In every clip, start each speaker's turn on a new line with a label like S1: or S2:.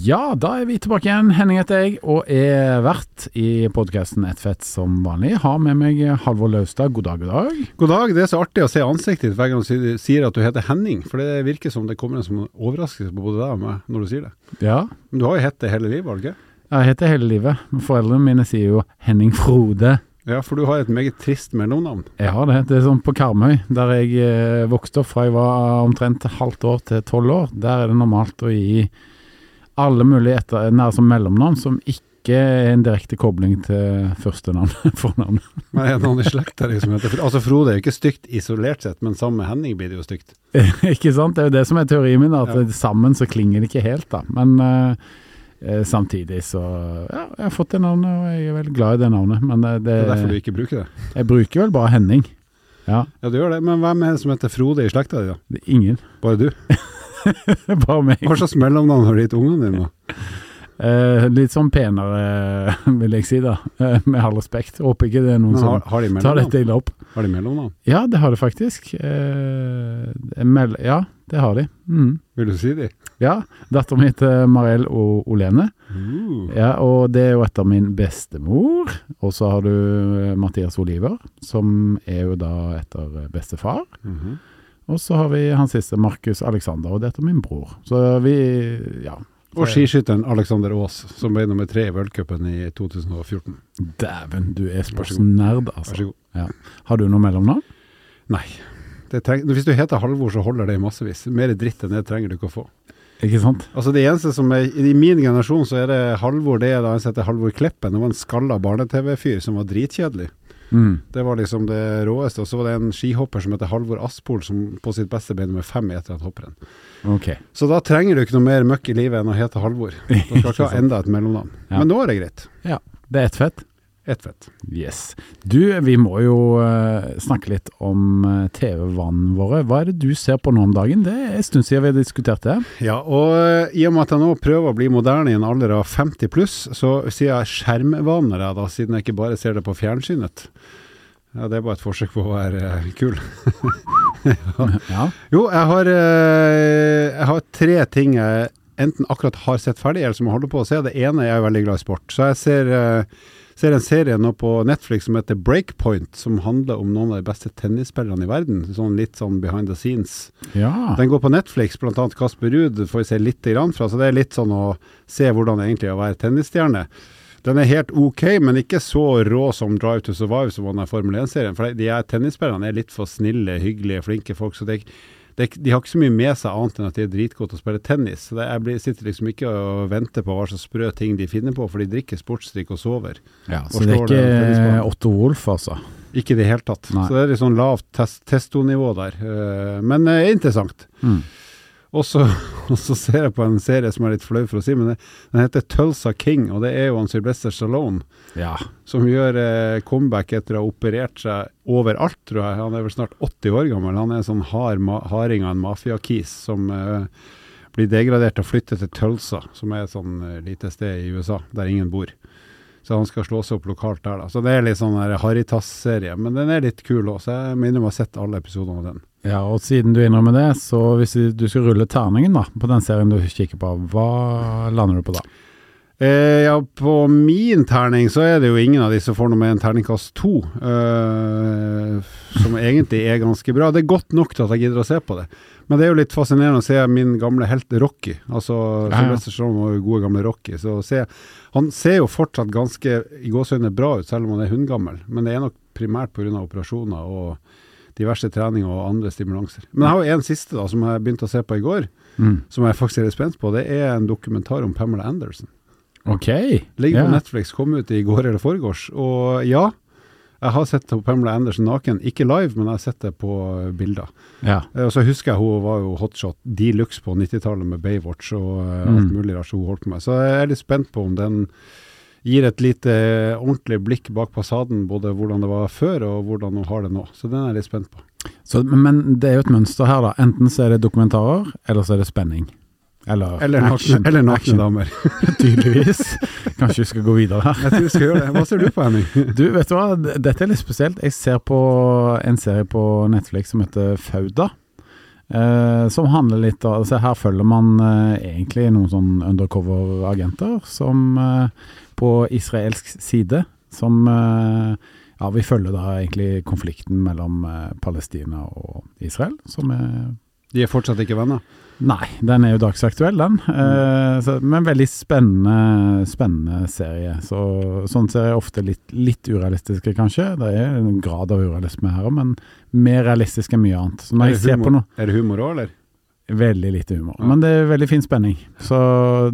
S1: Ja, da er vi tilbake igjen. Henning heter jeg, og er vert i podkasten Ett fett som vanlig. Har med meg Halvor Laustad. God dag, god dag.
S2: God dag. Det er så artig å se ansiktet ditt hver gang du sier at du heter Henning. For det virker som det kommer en som overraskelse på både deg og meg når du sier det.
S1: Ja.
S2: Men du har jo hett det hele livet, har du ikke?
S1: Jeg heter hele livet. Foreldrene mine sier jo Henning Frode.
S2: Ja, for du har et meget trist mellomnavn.
S1: Jeg har det. Det er sånn på Karmøy, der jeg eh, vokste opp fra jeg var omtrent halvt år til tolv år. Der er det normalt å gi alle mulige etter, som mellomnavn som ikke er en direkte kobling til førstenavn. fornavn.
S2: Men er det noen i slekta liksom? Altså Frode er jo ikke stygt isolert sett, men sammen med Henning blir det jo stygt.
S1: ikke sant? Det er jo det som er teorien min, at
S2: Ja.
S1: sammen så klinger det ikke helt, da. Men eh, eh, samtidig så Ja, jeg har fått det navnet, og jeg er veldig glad i det navnet. Men det, det,
S2: Det er derfor du ikke bruker det.
S1: jeg bruker vel bare Henning. Ja,
S2: Ja, du gjør det. Men hvem er det som heter Frode i slekta di, da?
S1: ingen.
S2: Bare du?
S1: bare meg.
S2: Hva slags mellomnavn har du gitt ungene dine?
S1: Eh, litt sånn penere, vil jeg si da. Eh, med all respekt. Håper ikke det er noen
S2: Men har,
S1: som
S2: har de
S1: tar dette ille opp.
S2: Har de mellomnavn?
S1: Ja, det har de faktisk. Eh, mel ja, det har de. Mm.
S2: Vil du si de?
S1: Ja, datteren min heter Mariell og Olene.
S2: Uh.
S1: Ja, og det er jo etter min bestemor. Og så har du eh, Mathias Oliver, som er jo da etter bestefar.
S2: Mhm.
S1: Og så har vi han siste, Markus Alexander, og dette er min bror. Så vi, ja.
S2: Og skiskytteren Alexander Aas, som ble nummer tre i v-cupen i 2014.
S1: Dæven, du er sportsnerd, altså.
S2: Vær
S1: altså.
S2: så god.
S1: Har du noe mellomnavn?
S2: Nei. Hvis du heter Halvor, så holder det i massevis. Mer dritt enn det trenger du ikke å få.
S1: Ikke sant?
S2: Altså Det eneste som er I min generasjon så er det Halvor det er da han heter Halvor Kleppen. Det var en skalla barne-TV-fyr som var dritkjedelig.
S1: Mm.
S2: Det var liksom det råeste. Og så var det en skihopper som heter Halvor Aspol, som på sitt beste ble nummer fem i et eller annet hopprenn.
S1: Okay.
S2: Så da trenger du ikke noe mer møkk i livet enn å hete Halvor. Da skal ikke ha enda et mellomnavn.
S1: Ja.
S2: Men nå er det greit. Ja.
S1: Det er ett fett.
S2: Ett fett.
S1: Yes. Du, vi må jo eh, snakke litt om uh, TV-vanene våre. Hva er det du ser på nå om dagen? Det er en stund siden vi har diskutert det.
S2: Ja, og eh, i og med at jeg nå prøver å bli moderne i en alder av 50 pluss, så sier jeg skjermvaner, jeg da, siden jeg ikke bare ser det på fjernsynet. Ja, det er bare et forsøk på å være eh, kul.
S1: Ja.
S2: Jo, jeg har, eh, jeg har tre ting jeg enten akkurat har sett ferdig, eller som jeg holder på å se. Det ene er jeg veldig glad i sport. Så jeg ser, eh, ser en serie nå på Netflix som heter Breakpoint, som handler om noen av de beste tennisspillerne i verden. Sånn litt sånn behind the scenes.
S1: ja.
S2: Den går på Netflix, annet Kasper Ruud får vi se litt grann fra, så det er litt sånn å se hvordan det egentlig er å være tennisstjerne. Den er helt ok, men ikke så rå som Drive to Survive som var den Formel 1-serien. For de her tennisspillerne er litt for snille, hyggelige, flinke folk. så det, det, De har ikke så mye med seg annet enn at de er dritgode til å spille tennis. Så det, jeg blir, sitter liksom ikke og venter på hva slags sprø ting de finner på, for de drikker sportsdrikk og sover.
S1: ja.
S2: Og
S1: Så det er ikke. Otto Wolff, altså.
S2: Ikke i det hele tatt.
S1: Nei.
S2: Så det er litt sånn lavt test, testonivå der. Eh, men eh, interessant.
S1: Mm.
S2: Og så, og så ser jeg på en serie som er litt flau for å si, men det, den heter Tulsa King, og det er jo han Sylvester Stallone
S1: Ja.
S2: som gjør eh, comeback etter å ha operert seg overalt, tror jeg. Han er vel snart 80 år gammel. Han er en sånn hard ma harding av en mafiakis som eh, blir degradert og flytter til Tulsa, som er et sånn eh, lite sted i USA der ingen bor. Så han skal slå seg opp lokalt der, da. Så det er litt sånn der Harrytass-serie, men den er litt kul òg, så jeg minner meg å ha sett alle episodene av den.
S1: Ja, og siden du innrømmer det, så hvis du skal rulle terningen da, på den serien du kikker på, hva lander du på da?
S2: Eh, ja, på min terning så er det jo ingen av de som får noe med en terningkast to, eh, som egentlig er ganske bra. Det er godt nok til at jeg gidder å se på det. Men det er jo litt fascinerende å se min gamle helt Rocky. Altså. Sylvester Stallone og gode gamle Rocky. Så se, han ser jo fortsatt ganske i gåseøyne bra ut, selv om han er hundgammel. Men det er nok primært pga. operasjoner og diverse treninger og andre stimulanser. Men jeg har jo en siste da, som jeg begynte å se på i går,
S1: Mm.
S2: som jeg faktisk er litt spent på. Det er en dokumentar om Pamela Anderson.
S1: Ok.
S2: Ligger på Netflix, kom ut i går eller foregårs. Og ja, jeg har sett Pamela Anderson naken. Ikke live, men jeg har sett det på eh, bilder.
S1: Ja.
S2: Eh, Og så husker jeg hun var jo hotshot de luxe på 90-tallet med Baywatch og eh, alt
S1: Mm.
S2: mulig rart hun holdt på med. Så jeg er litt spent på om den gir et lite eh, ordentlig blikk bak fasaden, både hvordan det var før og hvordan hun har det nå. Så den er jeg litt spent på.
S1: Så, men det er jo et mønster her, da. Enten så er det dokumentarer, eller så er det spenning. Eller,
S2: Eller
S1: action.
S2: eller nakne damer.
S1: Tydeligvis. Kanskje vi skal gå videre her.
S2: Jeg tror vi skal gjøre det. Hva ser du på, Henning?
S1: Du, vet du hva, dette er litt spesielt. Jeg ser på en serie på Netflix som heter Fauda. Eh, som handler litt av altså Her følger man uh, egentlig noen sånn undercover-agenter som uh, på israelsk side Som Ja, vi følger da egentlig konflikten mellom Palestina og Israel, som er
S2: De er fortsatt ikke venner.
S1: Nei, den er jo dagsaktuell, den. Eh, så, men veldig spennende, spennende serie. Så, sånn ser jeg ofte litt, litt urealistiske, kanskje. Det er en grad av urealisme her, men mer realistisk enn mye annet.
S2: Er det humor-
S1: noe
S2: Er det humor òg, eller?
S1: Veldig lite humor.
S2: Ja.
S1: Men det er veldig fin spenning. Så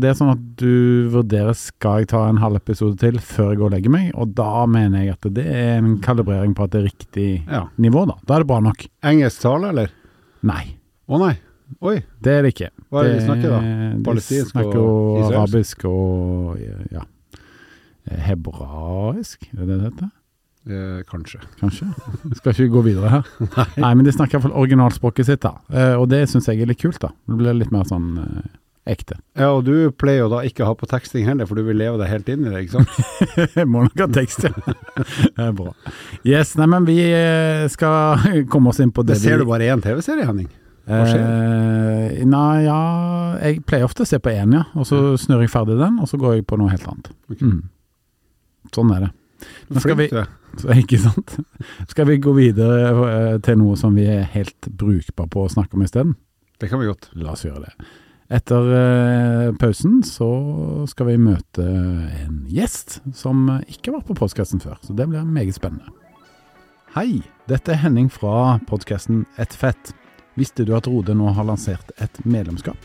S1: det er sånn at du vurderer skal jeg ta en halv episode til før jeg går og legger meg, og da mener jeg at det er en kalibrering på at det er riktig
S2: Ja.
S1: nivå, da. Da er det bra nok.
S2: Engelsk tale, eller?
S1: Nei,
S2: Å nei. Oi.
S1: det er det ikke.
S2: Hva er det de snakker, da?
S1: De
S2: Palestinsk
S1: snakker
S2: og israelsk?
S1: arabisk og ja, hebraisk, er det det det heter?
S2: Eh, kanskje.
S1: Kanskje? Skal ikke gå videre her? Nei. men de snakker iallfall originalspråket sitt, da. Eh, og det syns jeg er litt kult, da. Det blir litt mer sånn eh, ekte.
S2: Ja, og du pleier jo da ikke å ha på teksting heller, for du vil leve deg helt inn i det, ikke sant?
S1: Jeg må nok ha tekst, ja. Det er bra. Yes, nei, men vi eh, skal komme oss inn på det,
S2: Det ser du bare én TV-serie, Henning. Hva
S1: Eh, nei, ja Jeg pleier ofte å se på én, ja. Og så snurrer jeg ferdig den, og så går jeg på noe helt annet.
S2: Okay.
S1: Mm. Sånn er det. Men skal vi- ikke sant? Skal vi gå videre eh, til noe som vi er helt brukbare på å snakke om isteden?
S2: Det kan vi godt.
S1: La oss gjøre det. Etter eh, pausen så skal vi møte en gjest som ikke har vært på podkasten før, så det blir meget spennende. Hei, dette er Henning fra podkasten Et fett. Visste du at Rode nå har lansert et medlemskap?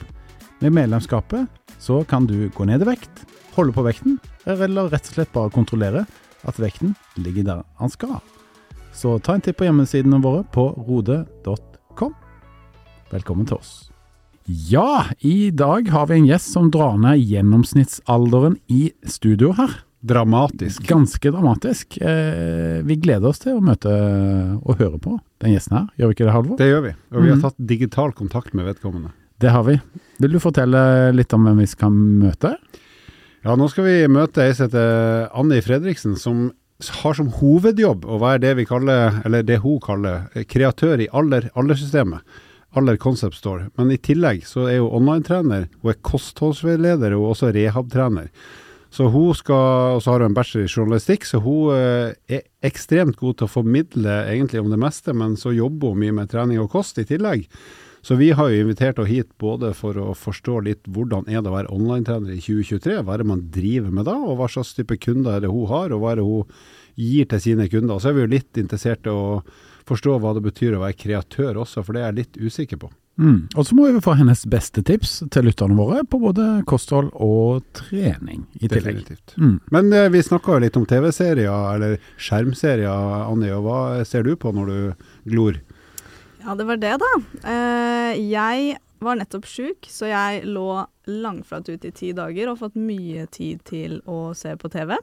S1: Med medlemskapet så kan du gå ned i vekt, holde på vekten, eller rett og slett bare kontrollere at vekten ligger der han skal. Så ta en titt på hjemmesidene våre på rode.com. Velkommen til oss. Ja, i dag har vi en gjest som drar ned gjennomsnittsalderen i studio her.
S2: Dramatisk.
S1: Ganske dramatisk. Eh, vi gleder oss til å møte og høre på den gjesten her. Gjør vi ikke det, Halvor?
S2: Det gjør vi. Og vi har
S1: Mhm.
S2: tatt digital kontakt med vedkommende.
S1: Det har vi. Vil du fortelle litt om hvem vi skal møte?
S2: Ja, nå skal vi møte ei som heter Anni Fredriksen, som har som hovedjobb å være det vi kaller, eller det hun kaller, kreatør i Aller, Aller-systemet. Aller Concept Store. Men i tillegg så er hun online-trener, hun er kostholdsveileder og også rehab-trener. Så hun skal, og så har hun en bachelor i journalistikk, så hun eh, er ekstremt god til å formidle egentlig om det meste, men så jobber hun mye med trening og kost i tillegg. Så vi har jo invitert henne hit både for å forstå litt hvordan er det å være online-trener i 2023, hva er det man driver med da, og hva slags type kunder er det hun har, og hva er det hun gir til sine kunder. Så er vi jo litt interessert i å forstå hva det betyr å være kreatør også, for det er jeg litt usikker på.
S1: Mm. Og så må vi få hennes beste tips til lytterne våre på både kosthold og trening i tillegg.
S2: Definitivt.
S1: Mm.
S2: Men eh, vi snakka jo litt om TV-serier, eller skjermserier, Anni, og hva ser du på når du glor?
S3: Ja, det var det, da. Eh, jeg var nettopp sjuk, så jeg lå langflat ute i ti dager og fått mye tid til å se på TV.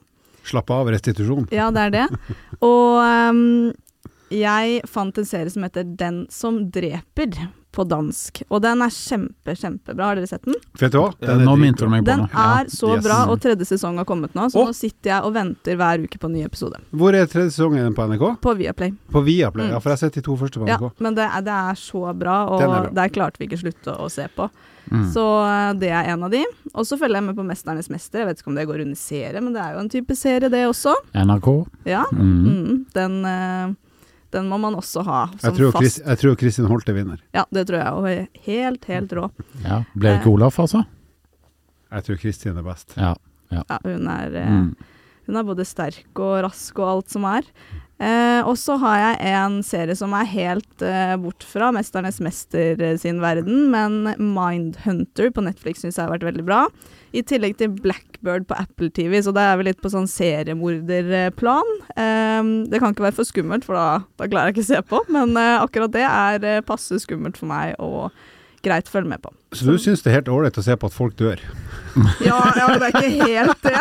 S2: Slappe av, restitusjon.
S3: Ja, det er det. Og um, jeg fant en serie som heter Den som dreper, på dansk. Og den er kjempe, kjempebra. Har dere sett den?
S2: Vet du hva?
S1: Ja, nå minte du meg på
S3: Den
S1: noe.
S3: Er så
S2: yes.
S3: bra, og tredje sesong har kommet nå, så
S2: oh.
S3: nå sitter jeg og venter hver uke på en ny episode.
S2: Hvor er tredje sesongen den på NRK?
S3: På Viaplay.
S2: På Viaplay,
S3: Mm.
S2: ja, for jeg har sett de to første på NRK.
S3: Ja, men det er, det er så bra, og
S2: Den er bra.
S3: der klarte vi ikke slutte å se på.
S1: Mm.
S3: Så eh, det er en av de. Og så følger jeg med på 'Mesternes mester'. Jeg vet ikke om det går under serie, men det er jo en type serie, det også.
S1: NRK.
S3: Ja.
S1: Mm.
S3: Mm, den, eh, den må man også ha som
S2: Jeg Chris,
S3: fast.
S2: jeg tror Kristin Holte vinner.
S3: Ja, det tror jeg. Og er helt, helt rå.
S1: Ja. Ble det ikke Olaf, altså?
S2: Jeg tror Kristin er best.
S1: Ja.
S3: Ja, hun er eh,
S1: Mm.
S3: Hun er både sterk og rask og alt som er. Eh, og så har jeg en serie som er helt eh, bort fra 'Mesternes mester' eh, sin verden, men Mindhunter på Netflix syns jeg har vært veldig bra. I tillegg til Blackbird på Apple TV, så da er vi litt på sånn seriemorderplan. Eh, det kan ikke være for skummelt, for da, da klarer jeg ikke å se på, men eh, akkurat det er eh, passe skummelt for meg å greit å følge med på.
S2: Så du syns det er helt ålreit å se på at folk dør?
S3: Ja, ja det er ikke helt det.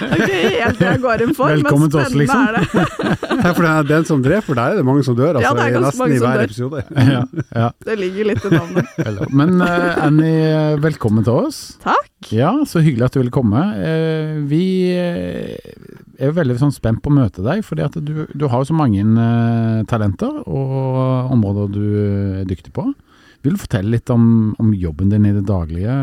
S3: det er ikke helt det jeg går inn for,
S1: Velkommen
S3: men
S1: til oss, liksom.
S3: er det.
S2: Nei, for det er den som dreper, der er det mange som dør, altså,
S3: Ja, det er ganske mange
S2: i
S3: som dør.
S2: episode.
S1: ja, ja.
S3: Det ligger litt i navnet.
S1: Men uh, Annie, velkommen til oss.
S3: Takk.
S1: Ja, så hyggelig at du ville komme. Uh, vi eh, er jo veldig sånn spent på å møte deg, at du, du har jo så mange uh, talenter og områder du er dyktig på. Vil du fortelle litt om, om jobben din i det daglige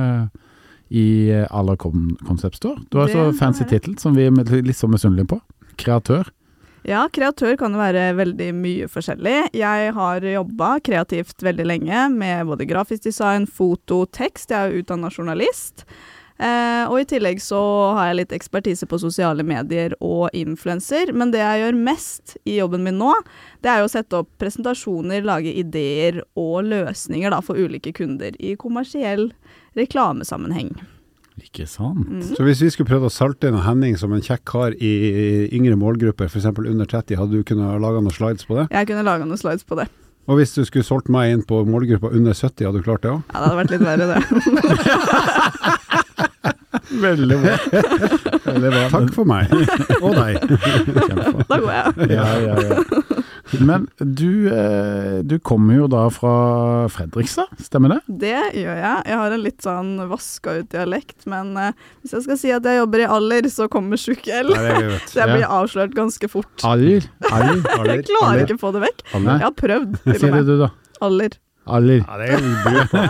S1: i Aller Concept Store? Du har så fancy tittel som vi er litt så misunnelige på. Kreatør.
S3: Ja, kreatør kan jo være veldig mye forskjellig. Jeg har jobba kreativt veldig lenge med både grafisk design, foto, tekst. Jeg er utdanna journalist. Eh, og i tillegg så har jeg litt ekspertise på sosiale medier og influenser. Men det jeg gjør mest i jobben min nå, det er jo å sette opp presentasjoner, lage ideer og løsninger da, for ulike kunder i kommersiell reklamesammenheng.
S1: Ikke sant?
S3: Mm.
S2: Så hvis vi skulle prøvd å salte inn Henning som en kjekk kar i yngre målgrupper, f.eks. under 30, hadde du kunnet lage noen slides på det?
S3: Jeg kunne laga noen slides på det.
S2: Og hvis du skulle solgt meg inn på målgruppa under 70, hadde du klart det òg?
S3: Ja, det hadde vært litt verre, det.
S1: Veldig bra. Veldig bra.
S2: Takk for meg. Og deg.
S1: Kjempebra.
S3: Da går jeg.
S1: Ja, ja, ja. Men du, eh, du kommer jo da fra Fredrikstad, stemmer det?
S3: Det gjør jeg. Jeg har en litt sånn vaska ut dialekt, men eh, hvis jeg skal si at jeg jobber i Aller, så kommer tjukk L. Så jeg
S1: Ja.
S3: blir avslørt ganske fort.
S1: Aller. Aller.
S3: Jeg klarer ikke å få det vekk.
S1: Nei.
S3: Jeg har prøvd, til
S1: Si
S3: og
S1: det
S3: med.
S1: du, da.
S3: Aller.
S1: Aller.
S2: Ja, det er en på.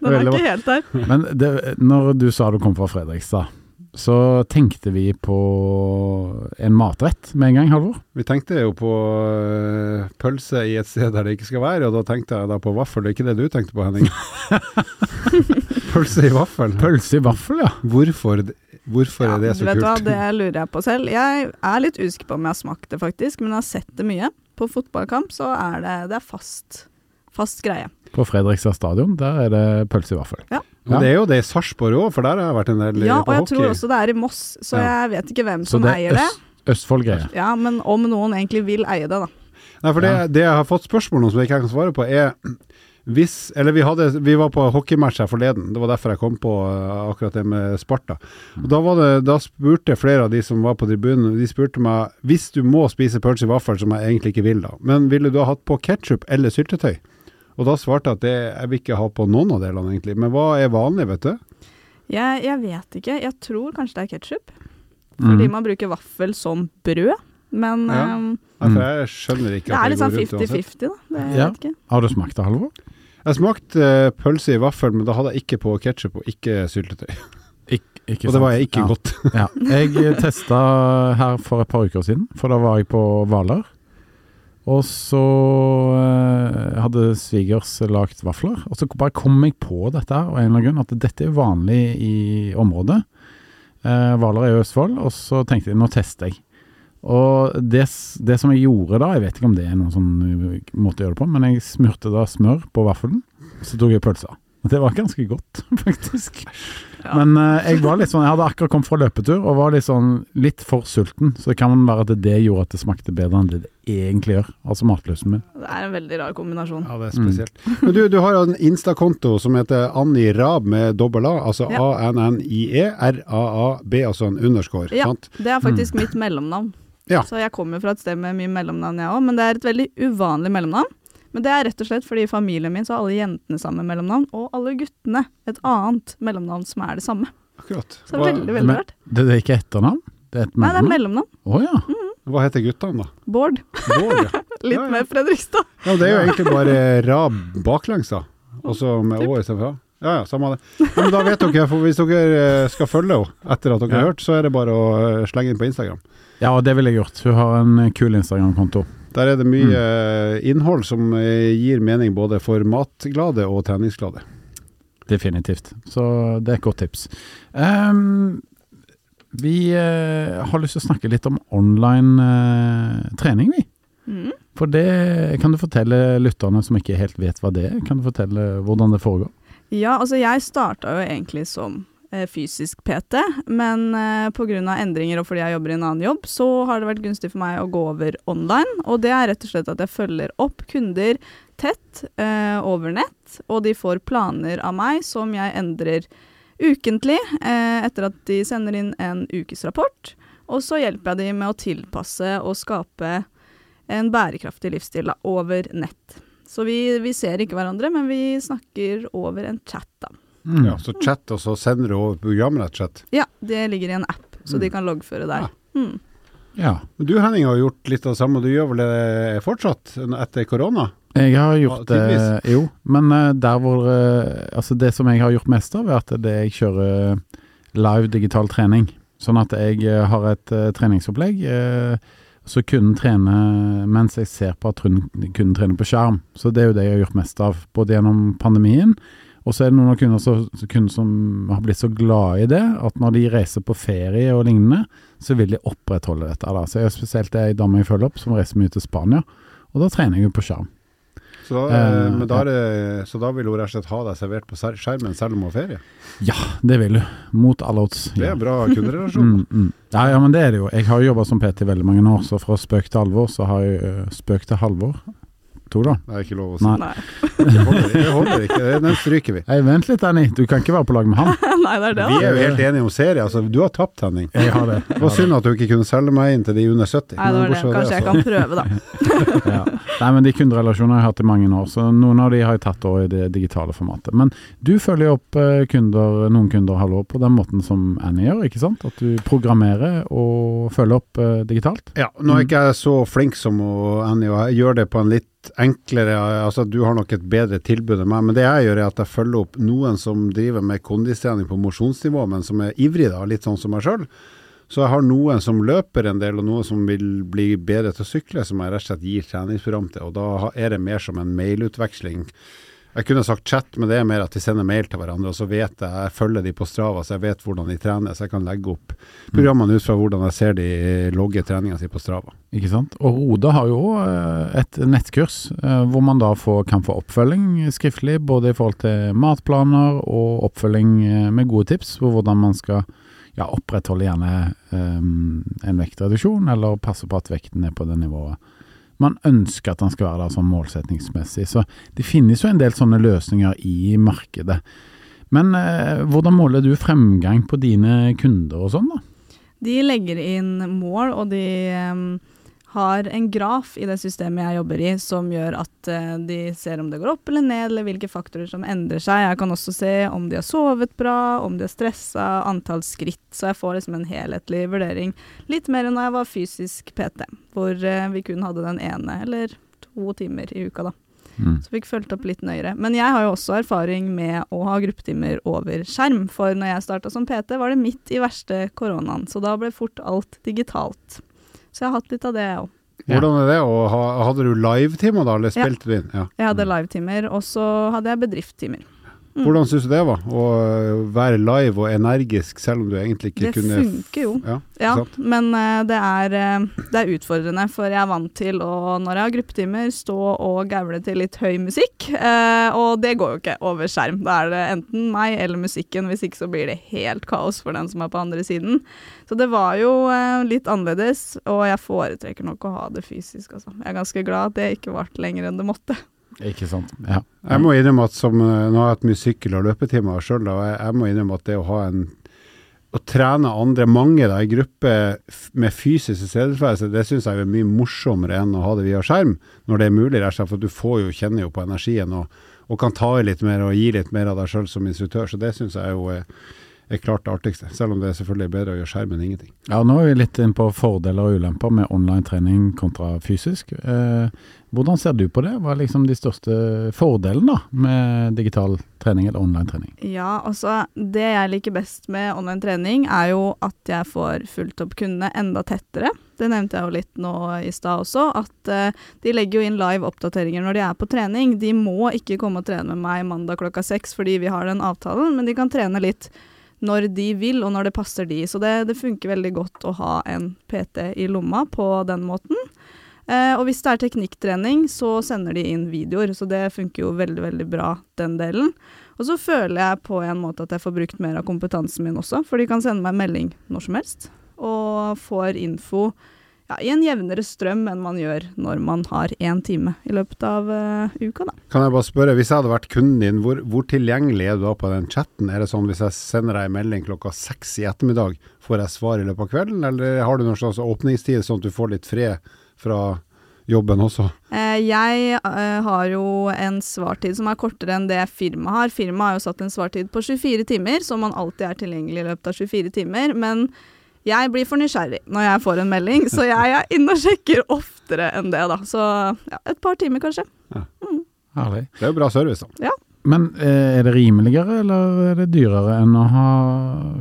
S3: Den er ikke helt der.
S1: Men det, når du sa du kom fra Fredrikstad, så tenkte vi på en matrett med en gang, Halvor.
S2: Vi tenkte jo på øh, pølse i et sted der det ikke skal være, og da tenkte jeg da på vaffel. Det er ikke det du tenkte på, Henning? pølse i vaffel.
S1: Pølse i vaffel, ja.
S2: Hvorfor, hvorfor
S3: Ja,
S2: er det så
S3: vet du hva, det lurer jeg på selv. Jeg er litt usikker på om jeg har smakt det, faktisk, men jeg har sett det mye. På fotballkamp så er det, det er fast, fast greie.
S1: På Fredrikstad stadion, der er det pølse i vaffel.
S2: Men det er jo det i Sarpsborg òg, for der har jeg vært en del
S3: Ja,
S2: på
S3: og jeg tror også det er i Moss, så
S2: Ja.
S3: jeg vet ikke hvem
S1: som
S3: som
S1: det
S3: eier
S1: er
S3: det.
S1: er Østfold-greie.
S3: Ja, men om noen egentlig vil eie det, da.
S2: Nei, for det,
S1: Ja.
S2: det jeg har fått spørsmål om som jeg ikke kan svare på, er hvis Eller vi, hadde, vi var på hockeymatch her forleden, det var derfor jeg kom på uh, akkurat det med Sparta. Og da, var det, da spurte flere av de som var på tribunen, de spurte meg hvis du må spise pølse i vaffel, som jeg egentlig ikke vil da, men ville du ha hatt på ketsjup eller syltetøy? Og da svarte jeg at det, jeg vil ikke ha på noen av delene, egentlig. Men hva er vanlig, vet du?
S3: Jeg, jeg vet ikke. Jeg tror kanskje det er ketsjup. Fordi
S1: Mm.
S3: man bruker vaffel som brød. Men
S2: Ja. um, jeg skjønner ikke
S3: det
S2: at
S3: er
S2: det
S3: litt
S2: går
S3: sånn
S2: rundt uansett.
S3: 50-50, da. Det, jeg
S1: Ja.
S3: vet ikke.
S1: Har du smakt det, Halvor?
S2: Jeg smakte uh, pølse i vaffel, men da hadde jeg ikke på ketsjup og ikke syltetøy.
S1: Ik ikke
S2: Og det var jeg ikke
S1: ja.
S2: godt.
S1: Ja. Jeg testa her for et par uker siden, for da var jeg på Hvaler. Og så eh, hadde svigers lagd vafler, og så bare kom jeg på dette av en eller annen grunn, at dette er vanlig i området. Eh, er i Østfold, og så tenkte jeg nå tester jeg. Og det, det som jeg gjorde da, jeg vet ikke om det er noen sånn uh, måte å gjøre det på, men jeg smurte da smør på vaffelen, så tok jeg pølsa. Det var ganske godt, faktisk.
S3: Ja.
S1: Men eh, jeg var litt sånn, jeg hadde akkurat kommet fra løpetur og var litt sånn litt for sulten. Så det kan være at det gjorde at det smakte bedre enn det det egentlig gjør. Altså matlysten min.
S3: Det er en veldig rar kombinasjon.
S2: Ja, det er
S1: Mm.
S2: spesielt. Men du, du har en Insta-konto som heter Anni Rab med dobbel A, altså
S3: Ja.
S2: A-N-N-I-E, R-A-A-B, altså en underscore,
S3: Ja.
S2: sant?
S3: Det er faktisk mitt mellomnavn.
S2: Ja.
S3: Så jeg kommer fra et sted med mye mellomnavn, jeg òg. Men det er et veldig uvanlig mellomnavn. Men det er rett og slett fordi i familien min så har alle jentene samme mellomnavn, og alle guttene et annet mellomnavn som er det samme.
S2: Akkurat.
S3: Så det er
S2: Hva,
S3: veldig, veldig rart.
S1: Det, det er ikke etternavn? Det er et
S3: Nei, det er
S1: mellomnavn? Oh, ja. Mm -hmm.
S2: hva heter guttene da?
S3: Bård.
S2: Bård, ja.
S3: Litt
S2: Ja, ja.
S3: mer Fredrikstad.
S2: ja. Det er jo egentlig bare Rab baklengs da, og så med. Å istedenfor. Ja, ja, samme det. Ja, men da vet dere, for hvis dere eh, skal følge henne etter at dere har hørt, så er det bare å eh, slenge inn på Instagram.
S1: Ja, og det ville jeg gjort. Hun har en kul Instagram-konto.
S2: Der er det mye mm. innhold som eh, gir mening både for matglade og treningsglade.
S1: Definitivt. Så det er et godt tips. Um, vi uh, har lyst til å snakke litt om online uh, trening, vi.
S3: Mm.
S1: For det kan du fortelle lytterne som ikke helt vet hva det er. Kan du fortelle hvordan det foregår?
S3: Ja, altså jeg starta jo egentlig som eh, fysisk PT, men eh, pga. endringer og fordi jeg jobber i en annen jobb, så har det vært gunstig for meg å gå over online. Og det er rett og slett at jeg følger opp kunder tett eh, over nett, og de får planer av meg som jeg endrer ukentlig eh, etter at de sender inn en ukesrapport. Og så hjelper jeg dem med å tilpasse og skape en bærekraftig livsstil da, over nett. Så vi, vi ser ikke hverandre, men vi snakker over en chat, da.
S1: Mm.
S2: Ja, så chat, og så sender du over programmet, rett og slett.
S3: Ja, det ligger i en app, så de
S2: Mm.
S3: kan loggføre der.
S2: Ja.
S3: Mm.
S1: ja.
S2: Men du Henning har gjort litt av det samme, og du gjør vel det fortsatt etter korona?
S1: Jeg har gjort det,
S2: tydeligvis.
S1: jo. Men eh, der hvor eh, Altså, det som jeg har gjort mest av, er at det jeg kjører live digital trening. Sånn at jeg eh, har et eh, treningsopplegg. eh, så kunden trener mens jeg ser på at kunden trener på skjerm. Så det er jo det jeg har gjort mest av, både gjennom pandemien. Og så er det noen av kunder, så, så kunder som har blitt så glade i det, at når de reiser på ferie og lignende, så vil de opprettholde dette. Da. Så jeg er spesielt ei dame jeg følger opp, som reiser mye til Spania. Og da trener jeg jo på skjerm.
S2: Så da,
S1: Eh,
S2: men da, det, så da vil hun rett og slett ha deg servert på skjermen selv om hun har ferie?
S1: Ja, det vil hun. Mot alle odds.
S2: Det
S1: Ja.
S2: er bra kunderelasjon.
S1: Mm, mm. Ja, ja, men det er det jo. Jeg har jo jobba som PT i veldig mange år, så fra spøk til alvor, så har jeg uh, spøk til halvor. To, da.
S2: Det er ikke lov å si.
S1: Nei.
S3: Nei.
S2: Det holder, det holder ikke, den stryker vi.
S1: Hei, vent litt, Annie. Du kan ikke være på lag med han.
S3: Nei, det er det,
S2: Vi er jo helt enige om serie. Altså, du har tapt, Henning.
S1: Jeg har det.
S2: Det var synd at du ikke kunne selge meg inn til de under 70.
S3: Nei, det var det. Kanskje jeg kan prøve, da.
S1: Ja. Nei, men de kunderelasjonene har jeg hatt i mange år, så noen av de har jeg tatt over i det digitale formatet. Men du følger opp eh, kunder, noen kunder halvår på den måten som Annie gjør, ikke sant? At du programmerer og følger opp eh, digitalt.
S2: Ja, nå er jeg ikke jeg så flink som Annie, og jeg gjør det på en litt enklere Altså, du har nok et bedre tilbud enn meg, men det jeg gjør, er at jeg følger opp noen som driver med kondistrening på mosjonsnivå, men som er ivrig, da, litt sånn som meg sjøl. Så jeg har noen som løper en del, og noen som vil bli bedre til å sykle, som jeg rett og slett gir treningsprogram til. Og da er det mer som en mailutveksling. Jeg kunne sagt chat, men det er mer at vi sender mail til hverandre, og så vet jeg, jeg følger de på Strava, så jeg vet hvordan de trener, så jeg kan legge opp programmene ut fra hvordan jeg ser de logge treninga si på Strava.
S1: Ikke sant? Og Oda har jo eh, et nettkurs eh, hvor man da får, kan få oppfølging skriftlig, både i forhold til matplaner og oppfølging eh, med gode tips på hvordan man skal ja, opprettholde gjerne um, en vektreduksjon, eller passe på at vekten er på det nivået man ønsker at han skal være der sånn målsettingsmessig. Så det finnes jo en del sånne løsninger i markedet. Men eh, hvordan måler du fremgang på dine kunder og sånn, da?
S3: De legger inn mål, og de em, har en graf i det systemet jeg jobber i, som gjør at uh, de ser om det går opp eller ned, eller hvilke faktorer som endrer seg. Jeg kan også se om de har sovet bra, om de har stressa, antall skritt. Så jeg får liksom en helhetlig vurdering. Litt mer enn da jeg var fysisk PT, hvor uh, vi kun hadde den ene eller to timer i uka, da.
S1: Mm.
S3: Så fikk fulgt opp litt nøyere. Men jeg har jo også erfaring med å ha gruppetimer over skjerm. For når jeg starta som PT, var det midt i verste koronaen, så da ble fort alt digitalt. Så jeg har hatt litt av det, jeg òg.
S2: Hvordan er det? Og hadde du live-timer da, eller
S3: Ja.
S2: du inn? Ja.
S3: Jeg hadde livetimer, og så hadde jeg bedriftstimer. Mm.
S2: Hvordan syns du det var? Å øh, være live og energisk selv om du egentlig ikke
S3: Det
S2: kunne
S3: funker jo.
S2: Ja,
S3: Ja, men eh, det, er, eh, det er utfordrende, for jeg er vant til å, når jeg har gruppetimer, stå og gaule til litt høy musikk. eh, og det går jo ikke over skjerm. Da er det enten meg eller musikken, hvis ikke så blir det helt kaos for den som er på andre siden. Så det var jo eh, litt annerledes, og jeg foretrekker nok å ha det fysisk, altså. Jeg er ganske glad at det ikke varte lenger enn det måtte.
S1: Ikke sant. Ja.
S2: Jeg må innrømme at som, øh, nå har jeg hatt mye sykkel- og løpetimer sjøl, og jeg, jeg må innrømme at det å ha en å trene andre, mange da, i gruppe med fysisk tilstedeværelse, det syns jeg er mye morsommere enn å ha det via skjerm, når det er mulig, rett og for du får jo kjenner jo på energien og, og kan ta i litt mer og gi litt mer av deg sjøl som instruktør, så det syns jeg er jo er, er klart det artigste, selv om det er selvfølgelig bedre å gjøre skjerm enn ingenting.
S1: Ja, nå er vi litt inn på fordeler og ulemper med online trening kontra fysisk. Eh, hvordan ser du på det? Hva er liksom de største fordelene da, med digital trening eller online trening?
S3: Ja, altså det jeg liker best med online trening, er jo at jeg får fulgt opp kundene enda tettere. Det nevnte jeg jo litt nå i stad også, at eh, de legger jo inn live oppdateringer når de er på trening. De må ikke komme og trene med meg mandag klokka seks fordi vi har den avtalen, men de kan trene litt når de vil og når det passer de. Så det, det funker veldig godt å ha en PT i lomma på den måten. Eh, og hvis det er teknikktrening, så sender de inn videoer, så det funker jo veldig, veldig bra, den delen. Og så føler jeg på en måte at jeg får brukt mer av kompetansen min også, for de kan sende meg melding når som helst, og får info ja, i en jevnere strøm enn man gjør når man har én time i løpet av uh, uka. Da.
S2: Kan jeg bare spørre, hvis jeg hadde vært kunden din, hvor, hvor, tilgjengelig er du da på den chatten? Er det sånn hvis jeg sender deg en melding klokka seks i ettermiddag, får jeg svar i løpet av kvelden, eller har du noen slags åpningstid sånn at du får litt fred fra jobben også?
S3: Uh, jeg uh, har jo en svartid som er kortere enn det firmaet har. Firmaet har jo satt en svartid på 24 timer, så man alltid er tilgjengelig i løpet av 24 timer. men jeg blir for nysgjerrig når jeg får en melding, så jeg er inne og sjekker oftere enn det, da. Så ja, et par timer, kanskje. Ja.
S1: Mm. Herlig.
S2: Det er jo bra service, da.
S3: Ja.
S1: Men eh, er det rimeligere eller er det dyrere enn å ha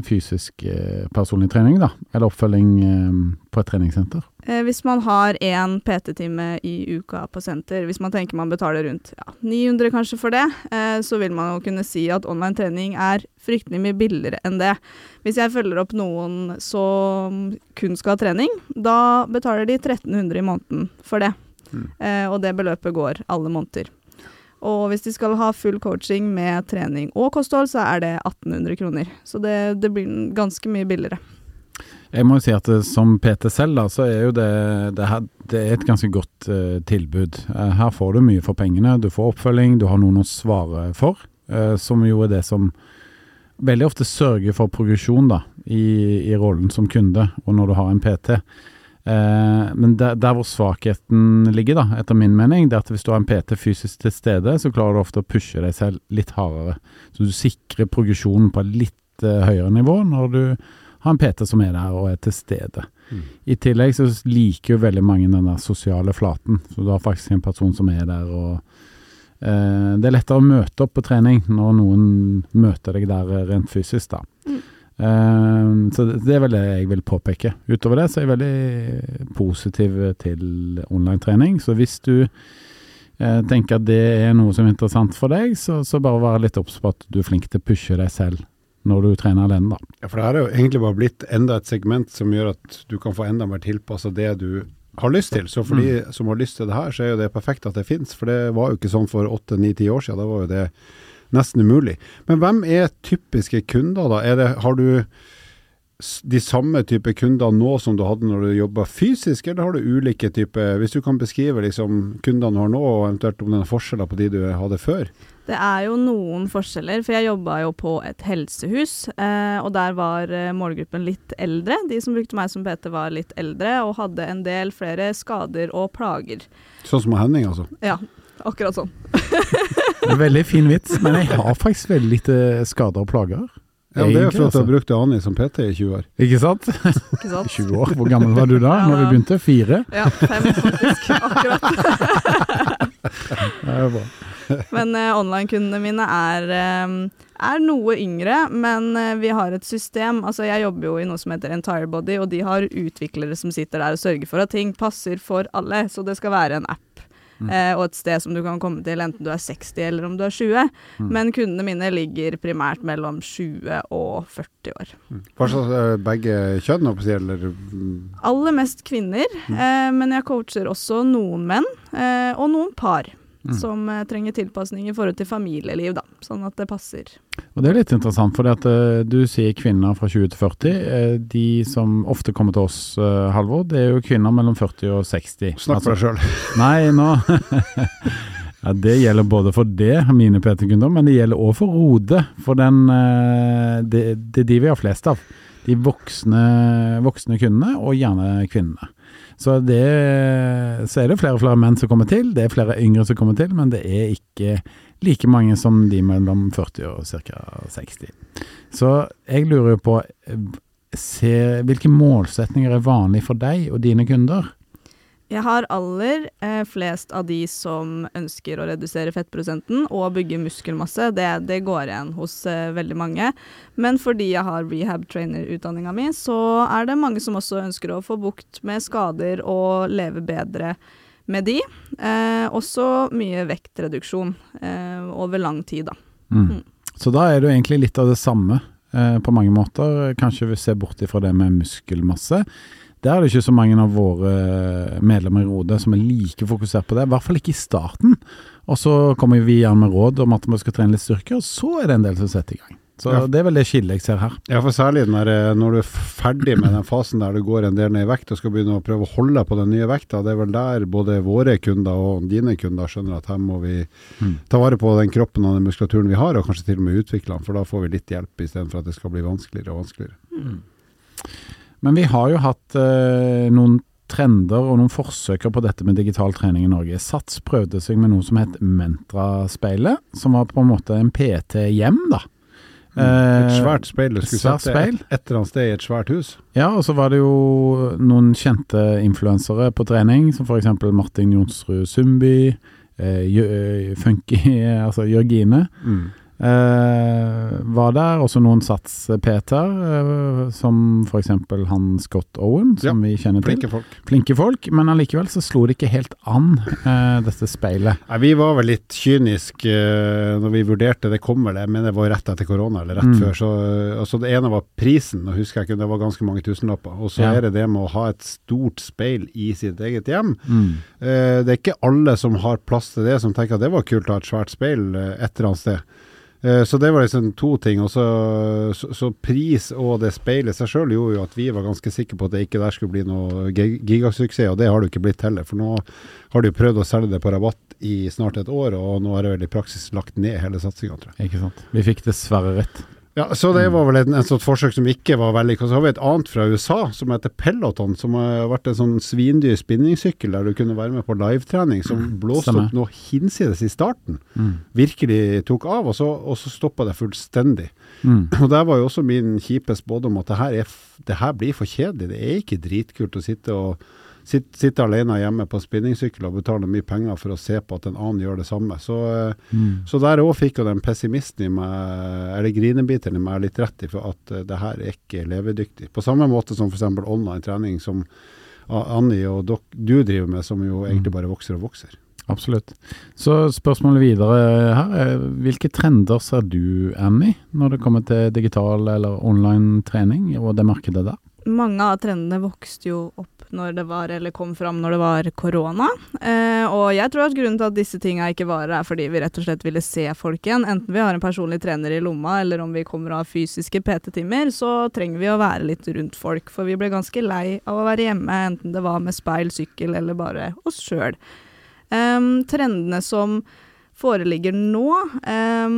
S1: fysisk eh, personlig trening, da? Eller oppfølging eh, på et treningssenter?
S3: hvis man har én PT-time i uka på senter, hvis man tenker man betaler rundt ja, 900 kanskje for det, så vil man jo kunne si at online trening er fryktelig mye billigere enn det. Hvis jeg følger opp noen som kun skal ha trening, da betaler de 1300 i måneden for det. Mm. og det beløpet går alle måneder. Og hvis de skal ha full coaching med trening og kosthold, så er det 1800 kroner. Så det, det blir ganske mye billigere.
S1: Jeg må jo si at som PT selv, da, så er jo det, det, her, det er et ganske godt uh, tilbud. Uh, her får du mye for pengene. Du får oppfølging, du har noen å svare for. Uh, som jo er det som veldig ofte sørger for progresjon da, i, i rollen som kunde, og når du har en PT. Eh, men der, der, hvor svakheten ligger, da, etter min mening, det er at hvis du har en PT fysisk til stede, så klarer du ofte å pushe deg selv litt hardere. Så du sikrer progresjonen på et litt eh, høyere nivå når du har en PT som er der og er til stede. Mm. I tillegg så liker jo veldig mange den der sosiale flaten. Så du har faktisk en person som er der og eh, Det er lettere å møte opp på trening når noen møter deg der rent fysisk, da. Mm. Uh, så det er vel det jeg vil påpeke. Utover det så er jeg veldig positiv til online-trening. Så hvis du uh, tenker at det er noe som er interessant for deg, så, så bare vær litt obs på at du er flink til å pushe deg selv når du trener alene, da.
S2: Ja, for det er jo egentlig bare blitt enda et segment som gjør at du kan få enda mer tilpassa det du har lyst til. Så for de mm. som har lyst til det her, så er jo det perfekt at det fins. For det var jo ikke sånn for åtte, ni, ti år siden. Da var jo det nesten umulig. Men hvem er typiske kunder, da? Det, har du de samme type kunder nå som du hadde når du jobba fysisk, eller har du ulike typer Hvis du kan beskrive liksom kundene du har nå, og eventuelt om det er forskjeller på de du hadde før?
S3: Det er jo noen forskjeller, for jeg jobba jo på et helsehus, eh, og der var eh, målgruppen litt eldre. De som brukte meg som PT var litt eldre og hadde en del flere skader og plager.
S2: Sånn som Henning, altså?
S3: Ja, akkurat sånn.
S1: veldig fin vits, men jeg har faktisk veldig lite skader og plager.
S2: Ja, Det er jo for at du har brukt Ani som PT i 20 år.
S1: Ikke sant?
S3: Ikke sant?
S1: 20 år, Hvor gammel var du da ja, når vi begynte? Fire?
S3: Ja, fem faktisk. Akkurat.
S1: det er bra.
S3: Men uh, online-kundene mine er, um, er, noe yngre, men uh, vi har et system. Altså, jeg jobber jo i noe som heter Entire Body, og de har utviklere som sitter der og sørger for at ting passer for alle. Så det skal være en app Mm. Eh, og et sted som du kan komme til enten du er 60 eller om du er 20. Mm. Men kundene mine ligger primært mellom 20 og 40 år.
S2: Mm. Hva slags eh, begge kjønn, eller?
S3: Aller mest kvinner, mm. eh, men jeg coacher også noen menn, eh, og noen par. Mm. Som uh, trenger tilpasning i forhold til familieliv, da, sånn at det passer.
S1: Og Det er litt interessant, for uh, du sier kvinner fra 20 til 40. Uh, de som ofte kommer til oss, Halvor, det er jo kvinner mellom 40 og 60.
S2: Snakk for deg sjøl.
S1: Nei, nå Ja, Det gjelder både for det, mine PT-kunder, men det gjelder òg for Rode. For den, det, det er de vi har flest av. De voksne, voksne kundene, og gjerne kvinnene. Så, det, så er det flere og flere menn som kommer til, det er flere yngre som kommer til, men det er ikke like mange som de mellom 40 og ca. 60. Så jeg lurer jo på se, hvilke målsetninger er vanlige for deg og dine kunder?
S3: Jeg har aller eh, flest av de som ønsker å redusere fettprosenten og bygge muskelmasse. Det, det går igjen hos eh, veldig mange. Men fordi jeg har rehab trainer-utdanninga mi, så er det mange som også ønsker å få bukt med skader og leve bedre med de. Eh, også mye vektreduksjon eh, over lang tid, da.
S1: Mm. Mm. Så da er det jo egentlig litt av det samme eh, på mange måter. Kanskje vi ser bort ifra det med muskelmasse. Der er det ikke så mange av våre medlemmer i Rode som er like fokusert på det, i hvert fall ikke i starten. Og så kommer vi gjerne med råd om at vi skal trene litt styrke, og så er det en del som setter i gang. Så
S2: Ja.
S1: det er vel det skillet jeg ser her.
S2: Ja, for særlig når, eh, når du er ferdig med den fasen der du går en del ned i vekt og skal begynne å prøve å holde på den nye vekta, det er vel der både våre kunder og dine kunder skjønner at her må vi
S1: Mm.
S2: ta vare på den kroppen og den muskulaturen vi har, og kanskje til og med utvikle den, for da får vi litt hjelp istedenfor at det skal bli vanskeligere og vanskeligere.
S1: Men vi har jo hatt eh, noen trender og noen forsøker på dette med digital trening i Norge. Sats prøvde seg med noe som het Mentra-speilet, som var på en måte en PT hjem, da.
S2: Et
S1: Eh,
S2: svært speil du skulle
S1: sett
S2: et, et eller annet sted i et svært hus.
S1: Ja, og så var det jo noen kjente influensere på trening, som f.eks. Martin Jonsrud Sundby, eh, eh, Funky, altså Jørgine. Eh, var der også noen Sats-Peter, uh, som f.eks. han Scott Owen, som vi kjenner til.
S2: Flinke folk.
S1: Flinke folk, men allikevel så slo det ikke helt an, uh, dette speilet.
S2: Nei, vi var vel litt kyniske uh, når vi vurderte det kommer det, men det var rett etter korona, eller rett
S1: Mm.
S2: før. Så, eh, altså det ene var prisen, og husker jeg ikke, det var ganske mange tusenlapper. Og så
S1: Ja.
S2: er det det med å ha et stort speil i sitt eget hjem.
S1: Mm.
S2: Eh, det er ikke alle som har plass til det, som tenker at det var kult å ha et svært speil eh, et eller annet sted. Eh, Så det var liksom to ting. Og så, så, så pris og det speilet seg sjøl gjorde jo at vi var ganske sikre på at det ikke der skulle bli noe gigasuksess, og det har det jo ikke blitt heller. For nå har de jo prøvd å selge det på rabatt i snart et år, og nå har det vel i praksis lagt ned hele satsinga, tror jeg.
S1: Ikke sant. Vi fikk dessverre rett.
S2: Ja, Så det var vel en, en sånt forsøk som ikke var vellykka. Så har vi et annet fra USA som heter Peloton, som har vært en sånn svindyr spinningsykkel der du kunne være med på livetrening, som blåste
S1: stemmer.
S2: opp noe hinsides i starten.
S1: Mm.
S2: Virkelig tok av, og så, og så stoppa det fullstendig.
S1: Mm.
S2: Og der var jo også min kjipe spådom at det her, er, det her blir for kjedelig. Det er ikke dritkult å sitte og sitte, sitte alene hjemme på spinningsykkel og betale mye penger for å se på at en annen gjør det samme. Så, eh,
S1: Mm.
S2: så der òg fikk jo den pessimisten i meg, eller grinebiteren i meg, litt rett i for at eh, det her er ikke levedyktig. På samme måte som f.eks. online trening som Annie Anni og dok, du driver med, som jo egentlig bare vokser og vokser.
S1: Absolutt. Så spørsmålet videre her er hvilke trender ser du, Annie, når det kommer til digital eller online trening og det markedet der?
S3: Mange av trendene vokste jo opp når det var, eller kom fram når det var korona. Eh, og jeg tror at grunnen til at disse tinga ikke varer, er fordi vi rett og slett ville se folk igjen. Enten vi har en personlig trener i lomma, eller om vi kommer av fysiske PT-timer, så trenger vi å være litt rundt folk. For vi ble ganske lei av å være hjemme, enten det var med speil, sykkel eller bare oss sjøl. trendene som foreligger nå eh,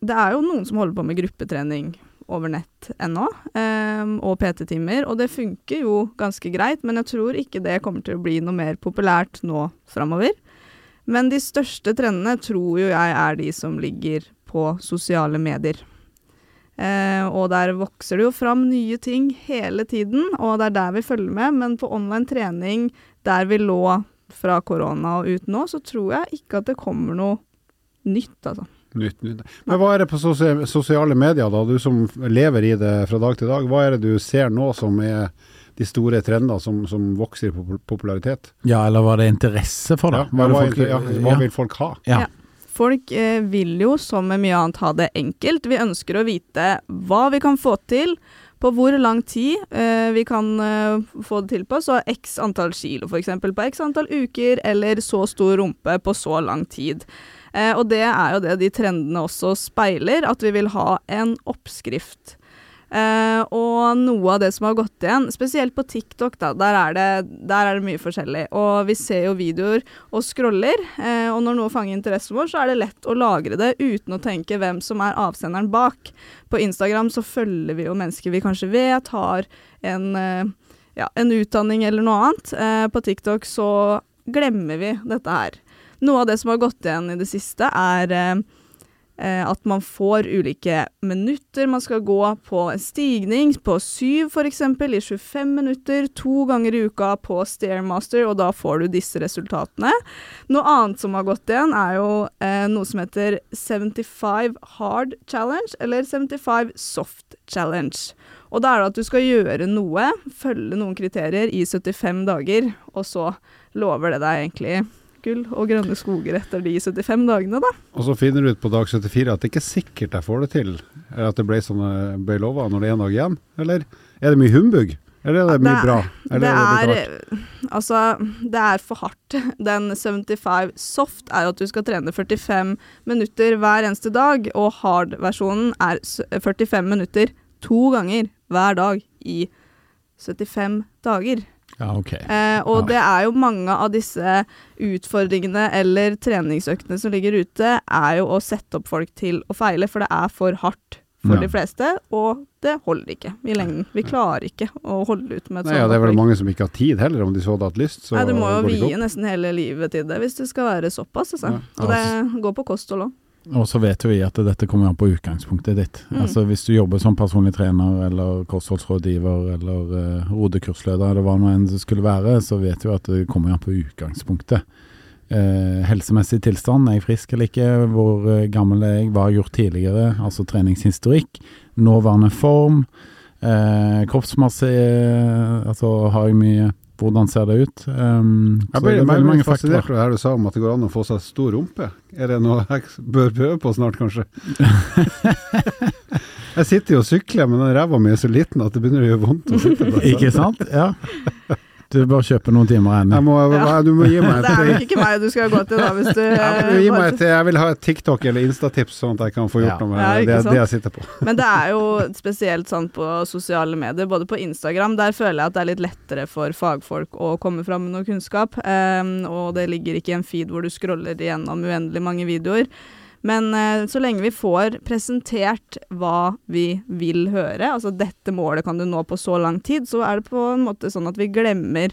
S3: Det er jo noen som holder på med gruppetrening over nett ennå, um, og PT-timer, og det funker jo ganske greit, men jeg tror ikke det kommer til å bli noe mer populært nå framover. Men de største trendene tror jo jeg er de som ligger på sosiale medier. Uh, og der vokser det jo fram nye ting hele tiden, og det er der vi følger med. Men på online trening, der vi lå fra korona og ut nå, så tror jeg ikke at det kommer noe nytt, altså.
S2: Nytt, nytt. Men hva er det på sosiale medier, da? Du som lever i det fra dag til dag. Hva er det du ser nå som er de store trendene som, som vokser i popularitet?
S1: Ja, eller var det interesse for det?
S2: Ja, hva,
S1: folk-
S2: ja, hva vil folk ha?
S1: Ja.
S3: Ja. Folk eh, vil jo, som med mye annet, ha det enkelt. Vi ønsker å vite hva vi kan få til, på hvor lang tid eh, vi kan eh, få det til på. Så x antall kilo, f.eks. på x antall uker, eller så stor rumpe på så lang tid. Eh, og det er jo det de trendene også speiler, at vi vil ha en oppskrift. Eh, og noe av det som har gått igjen, spesielt på TikTok, da, der er, det, der er det mye forskjellig. Og vi ser jo videoer og scroller, eh, og når noe fanger interessen vår, så er det lett å lagre det uten å tenke hvem som er avsenderen bak. På Instagram så følger vi jo mennesker vi kanskje vet har en, eh, ja, en utdanning eller noe annet. Eh, på TikTok så glemmer vi dette her. Noe av det som har gått igjen i det siste, er eh, eh, at man får ulike minutter. Man skal gå på en stigning på syv f.eks. i 25 minutter to ganger i uka på Stairmaster, og da får du disse resultatene. Noe annet som har gått igjen, er jo eh, noe som heter 75 hard challenge, eller 75 soft challenge. Og da er det at du skal gjøre noe, følge noen kriterier i 75 dager, og så lover det deg egentlig gull og grønne skoger etter de 75 dagene, da.
S2: Og så finner du ut på dag 74 at det ikke er sikkert jeg får det til, eller at det ble, sånn, det ble lova når det er en dag igjen. Eller er det mye humbug? Eller er det
S3: Det mye
S2: bra? Eller
S3: det
S2: er det
S3: er? Altså, det er for hardt. Den 75 soft er at du skal trene 45 minutter hver eneste dag, og hard-versjonen er 45 minutter to ganger hver dag i 75 dager.
S1: Ja, okay.
S3: Eh, og det er jo mange av disse utfordringene eller treningsøktene som ligger ute, er jo å sette opp folk til å feile, for det er for hardt for
S1: Ja.
S3: de fleste, og det holder ikke i lengden. Vi klarer ikke å holde ut med et
S2: Nei, ja, det er vel mange som ikke har tid heller, om de så hadde hatt lyst. Så
S3: Nei, du må jo
S2: det
S3: vie nesten hele livet til det hvis det skal være såpass, altså. Og det går på kosthold òg.
S1: Og så vet jo vi at dette kommer an på utgangspunktet ditt.
S3: Mm.
S1: Altså Hvis du jobber som personlig trener eller kostholdsrådgiver eller uh, rodekursleder eller hva nå enn det skulle være, så vet du at det kommer an på utgangspunktet. Uh, helsemessig tilstand, er jeg frisk eller ikke, hvor uh, gammel er jeg, hva har jeg gjort tidligere, altså treningshistorikk, nåværende form, eh, kroppsmasse, eh, altså har jeg mye, hvordan ser det ut? Um,
S2: Jeg ble
S1: veldig mange
S2: fascinert av det her du sa om at det går an å få seg stor rumpe. Er det noe jeg bør prøve på snart, kanskje? jeg sitter jo og sykler, men den ræva mi er så liten at det begynner å gjøre vondt å sitte på.
S1: Ikke sant? Ja. Du bør kjøpe noen timer ennå.
S2: Jeg må,
S3: Ja.
S2: Du må gi meg
S3: Det er
S2: jo
S3: nok ikke meg du skal gå til da, hvis du
S2: Ja,
S3: du
S2: gi meg et, jeg vil ha et TikTok eller Insta-tips, sånn at jeg kan få gjort
S1: Ja.
S2: noe med
S3: Ja,
S2: det, det jeg sitter på.
S3: Men det er jo spesielt sånn på sosiale medier, både på Instagram. Der føler jeg at det er litt lettere for fagfolk å komme fram med noe kunnskap. Um, og det ligger ikke i en feed hvor du scroller igjennom uendelig mange videoer. Men uh, så lenge vi får presentert hva vi vil høre, altså dette målet kan du nå på så lang tid, så er det på en måte sånn at vi glemmer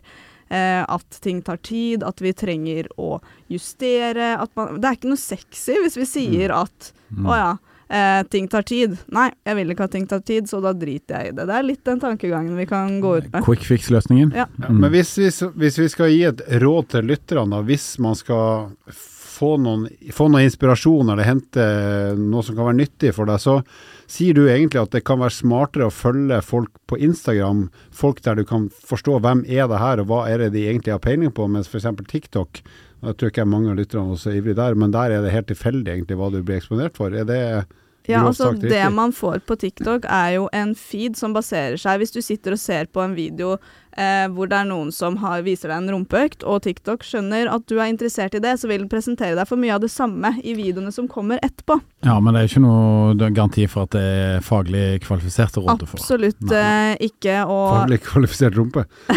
S3: uh, at ting tar tid, at vi trenger å justere. At man, det er ikke noe sexy hvis vi sier at
S1: Mm.
S3: å ja, eh, ting tar tid. Nei, jeg vil ikke at ting tar tid, så da driter jeg i det. Det er litt den tankegangen vi kan gå ut med.
S1: Quick fix-løsningen.
S3: Ja.
S1: Mm.
S2: Men hvis, hvis, hvis vi skal gi et råd til lytterne, da, hvis man skal få noen, få noen inspirasjon eller hente noe som kan være nyttig for deg, så sier du egentlig at det kan være smartere å følge folk på Instagram, folk der du kan forstå hvem er det her, og hva er det de egentlig har peiling på, mens f.eks. TikTok, jeg tror ikke mange av lytterne er ivrige der, men der er det helt tilfeldig egentlig hva du blir eksponert for. Er det
S3: Ja, altså Det man får på TikTok er jo en feed som baserer seg Hvis du sitter og ser på en video eh, hvor det er noen som har, viser deg en rumpeøkt, og TikTok skjønner at du er interessert i det, så vil den presentere deg for mye av det samme i videoene som kommer etterpå.
S1: Ja, men det er ikke noe garanti for at det er faglig kvalifiserte råd du får.
S3: Absolutt
S1: Nei.
S3: eh, ikke. Og
S2: Faglig kvalifisert rumpe?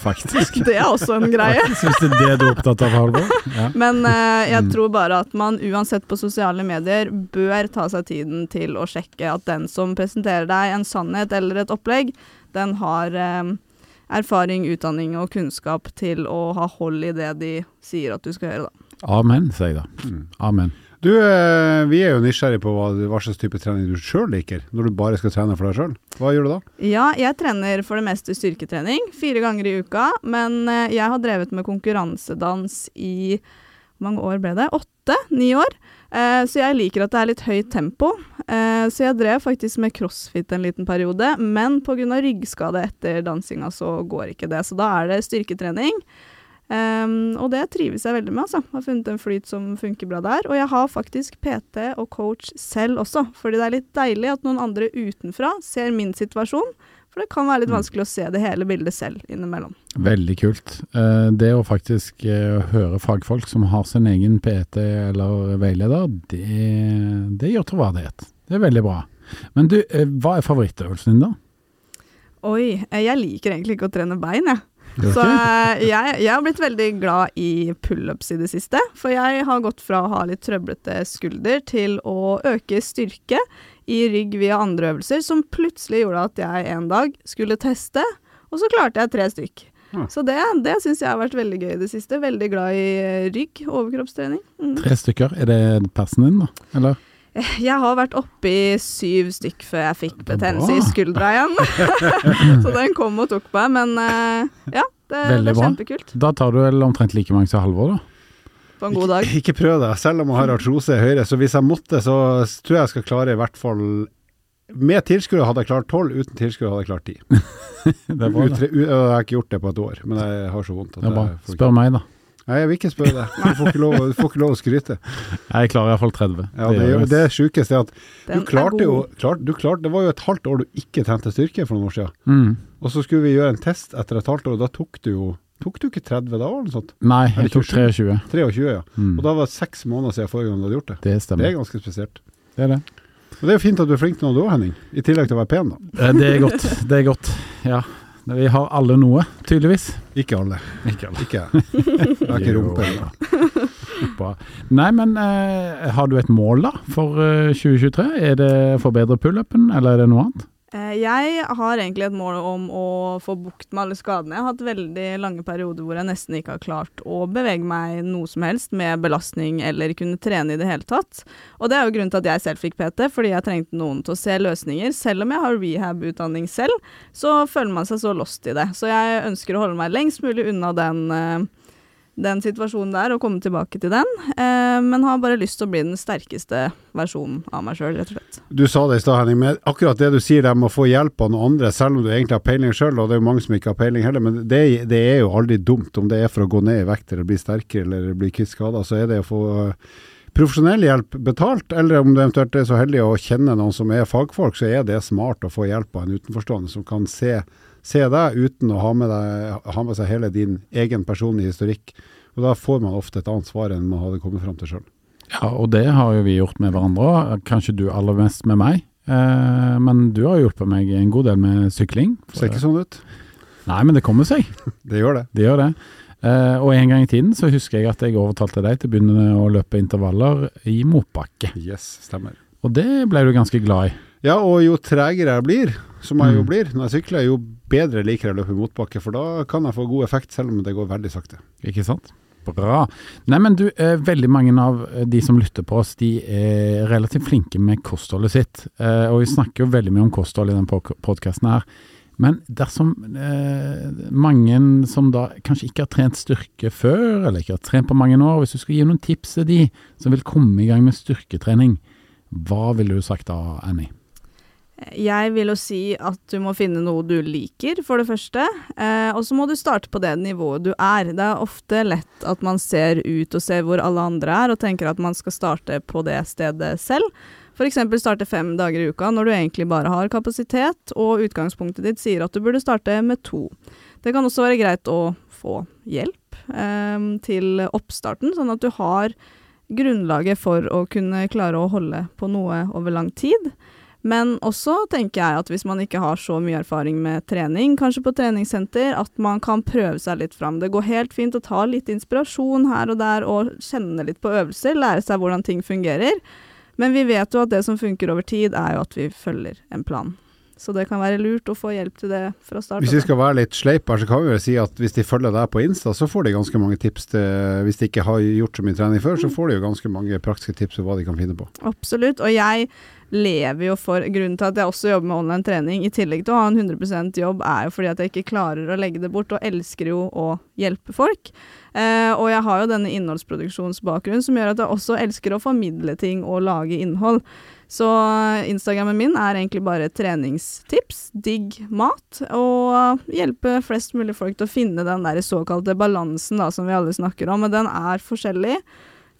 S1: Faktisk.
S3: det er også en greie.
S1: Syns det er det du er opptatt av, Halvor? Ja.
S3: Men eh, jeg
S1: Mm.
S3: tror bare at man uansett på sosiale medier bør ta seg tiden til å sjekke at den som presenterer deg en sannhet eller et opplegg, den har eh, erfaring, utdanning og kunnskap til å ha hold i det de sier at du skal gjøre, da.
S1: Amen, sier jeg da.
S2: Mm.
S1: Amen.
S2: Du, eh, vi er jo nysgjerrige på hva, hva slags type trening du sjøl liker, når du bare skal trene for deg sjøl. Hva gjør du da?
S3: Ja, jeg trener for det meste styrketrening fire ganger i uka, men eh, jeg har drevet med konkurransedans i hvor mange år ble det? Åtte? Ni år. Eh, så jeg liker at det er litt høyt tempo. Eh, så jeg drev faktisk med crossfit en liten periode, men pga. ryggskade etter dansinga så går ikke det. Så da er det styrketrening. Um, og det trives jeg veldig med, altså. Har funnet en flyt som funker bra der. Og jeg har faktisk PT og coach selv også, fordi det er litt deilig at noen andre utenfra ser min situasjon. For det kan være litt
S1: Mm.
S3: vanskelig å se det hele bildet selv innimellom.
S1: Veldig kult. Eh, Det å faktisk eh, høre fagfolk som har sin egen PT eller veileder, det, det gjør troverdighet. Det er veldig bra. Men du, eh, hva er favorittøvelsen din da?
S3: Oi, jeg liker egentlig ikke å trene bein, jeg. Så jeg, jeg har blitt veldig glad i pullups i det siste. For jeg har gått fra å ha litt trøblete skulder til å øke styrke i rygg via andre øvelser, som plutselig gjorde at jeg en dag skulle teste, og så klarte jeg tre stykk.
S2: Ja.
S3: Så det, det syns jeg har vært veldig gøy i det siste. Veldig glad i eh, rygg, overkroppstrening. Mm.
S1: Tre stykker. Er det persen din, da? Eller?
S3: Jeg har vært oppe i syv stykk før jeg fikk
S1: er
S3: betennelse i skuldra igjen. så den kom og tok meg, men eh, ja, det, det
S1: Veldig
S3: er
S1: bra.
S3: kjempekult.
S1: Da tar du vel omtrent like mange som Halvor, da?
S3: På en god dag.
S2: Ikke, ikke prøv det, selv om jeg har artrose i høyre. Så hvis jeg måtte, så tror jeg jeg skal klare i hvert fall Med tilskuere hadde jeg klart tolv, uten tilskuere hadde jeg klart ti.
S1: Det
S2: Jeg har ikke gjort det på et år, men jeg har så vondt. at
S1: Det
S2: jeg
S1: Spør meg, da.
S2: Nei, jeg vil ikke spørre deg. Du får ikke lov, du får ikke lov å skryte.
S1: Jeg klarer iallfall 30.
S2: Ja, det, er-
S1: jeg.
S2: det sjukeste er at
S3: Den
S2: du klarte jo klart, du klarte, Det var jo et halvt år du ikke trente styrke for noen år siden.
S1: Mm.
S2: Og så skulle vi gjøre en test etter et halvt år, og da tok du jo Tok du ikke 30 da, eller noe sånt?
S1: Nei, jeg tok 23.
S2: 23, ja.
S1: Mm.
S2: Og da var det seks måneder siden forrige gang du hadde gjort det.
S1: Det
S2: Det er ganske spesielt.
S1: Det er det.
S2: Og det er jo fint at du er flink til noe òg, Henning. I tillegg til å være pen, da.
S1: Eh, Det er godt. Det er godt. Ja. Vi har alle noe, tydeligvis.
S2: Ikke alle.
S1: Ikke alle.
S2: Ikke jeg. Har ikke rumpe.
S1: da. Bra. Nei, men eh, har du et mål da for eh, 2023? Er det å forbedre pullupen, eller er det noe annet?
S3: Eh, Jeg har egentlig et mål om å få bukt med alle skadene. Jeg har hatt veldig lange perioder hvor jeg nesten ikke har klart å bevege meg noe som helst med belastning eller kunne trene i det hele tatt. Og det er jo grunnen til at jeg selv fikk PT, fordi jeg trengte noen til å se løsninger. Selv om jeg har rehab-utdanning selv, så føler man seg så lost i det. Så jeg ønsker å holde meg lengst mulig unna den, eh, den situasjonen der og komme tilbake til den. Eh, Men har bare lyst til å bli den sterkeste versjonen av meg sjøl, rett og slett.
S2: Du sa det i stad, Henning, men akkurat det du sier der med å få hjelp av noen andre, selv om du egentlig har peiling sjøl, og det er jo mange som ikke har peiling heller, men det, det er jo aldri dumt om det er for å gå ned i vekt eller bli sterkere eller bli kvitt skader, så er det å få eh, profesjonell hjelp betalt, eller om du eventuelt er så heldig å kjenne noen som er fagfolk, så er det smart å få hjelp av en utenforstående som kan se, se deg uten å ha med, deg, ha med seg hele din egen personlige historikk. Og da får man ofte et annet svar enn man hadde kommet fram til sjøl.
S1: Ja, og det har jo vi gjort med hverandre. Kanskje du aller mest med meg. Eh, men du har hjulpet meg en god del med sykling.
S2: Ser ikke sånn ut.
S1: Nei, men det kommer seg.
S2: Det gjør det.
S1: Det gjør det. Eh, og en gang i tiden så husker jeg at jeg overtalte deg til å begynne å løpe intervaller i motbakke.
S2: Yes, stemmer.
S1: Og det ble du ganske glad i.
S2: Ja, og jo tregere jeg blir, som jeg jo
S1: Mm.
S2: blir når jeg sykler, jo bedre liker jeg å løpe motbakke, for da kan jeg få god effekt, selv om det går veldig sakte.
S1: Ikke sant? Bra. Nei, men du, eh, veldig mange av eh, de som lytter på oss, de er relativt flinke med kostholdet sitt. Eh, og vi snakker jo veldig mye om kosthold i denne podkasten her. Men dersom eh, mange som da kanskje ikke har trent styrke før, eller ikke har trent på mange år, hvis du skal gi noen tips til de som vil komme i gang med styrketrening, hva ville du sagt da, Annie?
S3: Jeg vil jo si at du må finne noe du liker, for det første. Eh, og så må du starte på det nivået du er. Det er ofte lett at man ser ut og ser hvor alle andre er, og tenker at man skal starte på det stedet selv. F.eks. starte fem dager i uka når du egentlig bare har kapasitet, og utgangspunktet ditt sier at du burde starte med to. Det kan også være greit å få hjelp eh, til oppstarten, sånn at du har grunnlaget for å kunne klare å holde på noe over lang tid. Men også tenker jeg at hvis man ikke har så mye erfaring med trening, kanskje på treningssenter, at man kan prøve seg litt fram. Det går helt fint å ta litt inspirasjon her og der og kjenne litt på øvelser, lære seg hvordan ting fungerer. Men vi vet jo at det som funker over tid, er jo at vi følger en plan. Så det kan være lurt å få hjelp til det fra starten.
S2: Hvis vi skal være litt sleip her, så kan vi vel si at hvis de følger deg på Insta, så får de ganske mange tips til Hvis de ikke har gjort så mye trening før, så får de jo ganske mange praktiske tips om hva de kan finne på.
S3: Absolutt. Og jeg lever jo for Grunnen til at jeg også jobber med online trening, i tillegg til å ha en 100% jobb, er jo fordi at jeg ikke klarer å legge det bort, og elsker jo å hjelpe folk. Eh, og jeg har jo denne innholdsproduksjonsbakgrunnen som gjør at jeg også elsker å formidle ting og lage innhold. Så Instagrammen min er egentlig bare treningstips, digg mat, og hjelpe flest mulig folk til å finne den der såkalte balansen da, som vi alle snakker om. Men den er forskjellig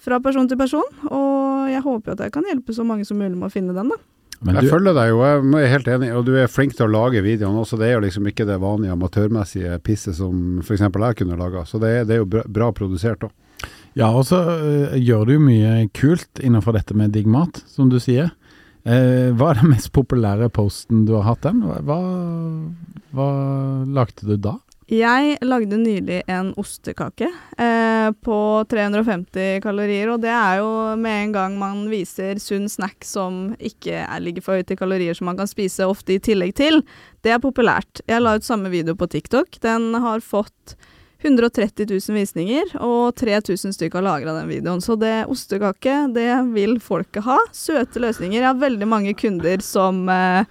S3: fra person til person, og jeg håper at jeg kan hjelpe så mange som mulig med å finne den, da.
S1: Men
S2: Jeg
S1: du,
S2: følger deg jo, jeg er helt enig, og du er flink til å lage videoene også. Det er jo liksom ikke det vanlige amatørmessige pisset som f.eks. jeg kunne laga. Så det er, det er jo bra, bra produsert òg.
S1: ja, og så eh, gjør du jo mye kult innenfor dette med digg mat, som du sier. Eh, hva er den mest populære posten du har hatt den? Hva, hva, lagde du da?
S3: Jeg lagde nylig en ostekake eh, på 350 kalorier, og det er jo med en gang man viser sunn snack som ikke er, ligger for høyt i kalorier som man kan spise ofte i tillegg til. Det er populært. Jeg la ut samme video på TikTok. Den har fått 130 000 visninger, og 3000 stykker har lagra den videoen. Så det ostekake, det vil folket ha. Søte løsninger. Jeg har veldig mange kunder som eh,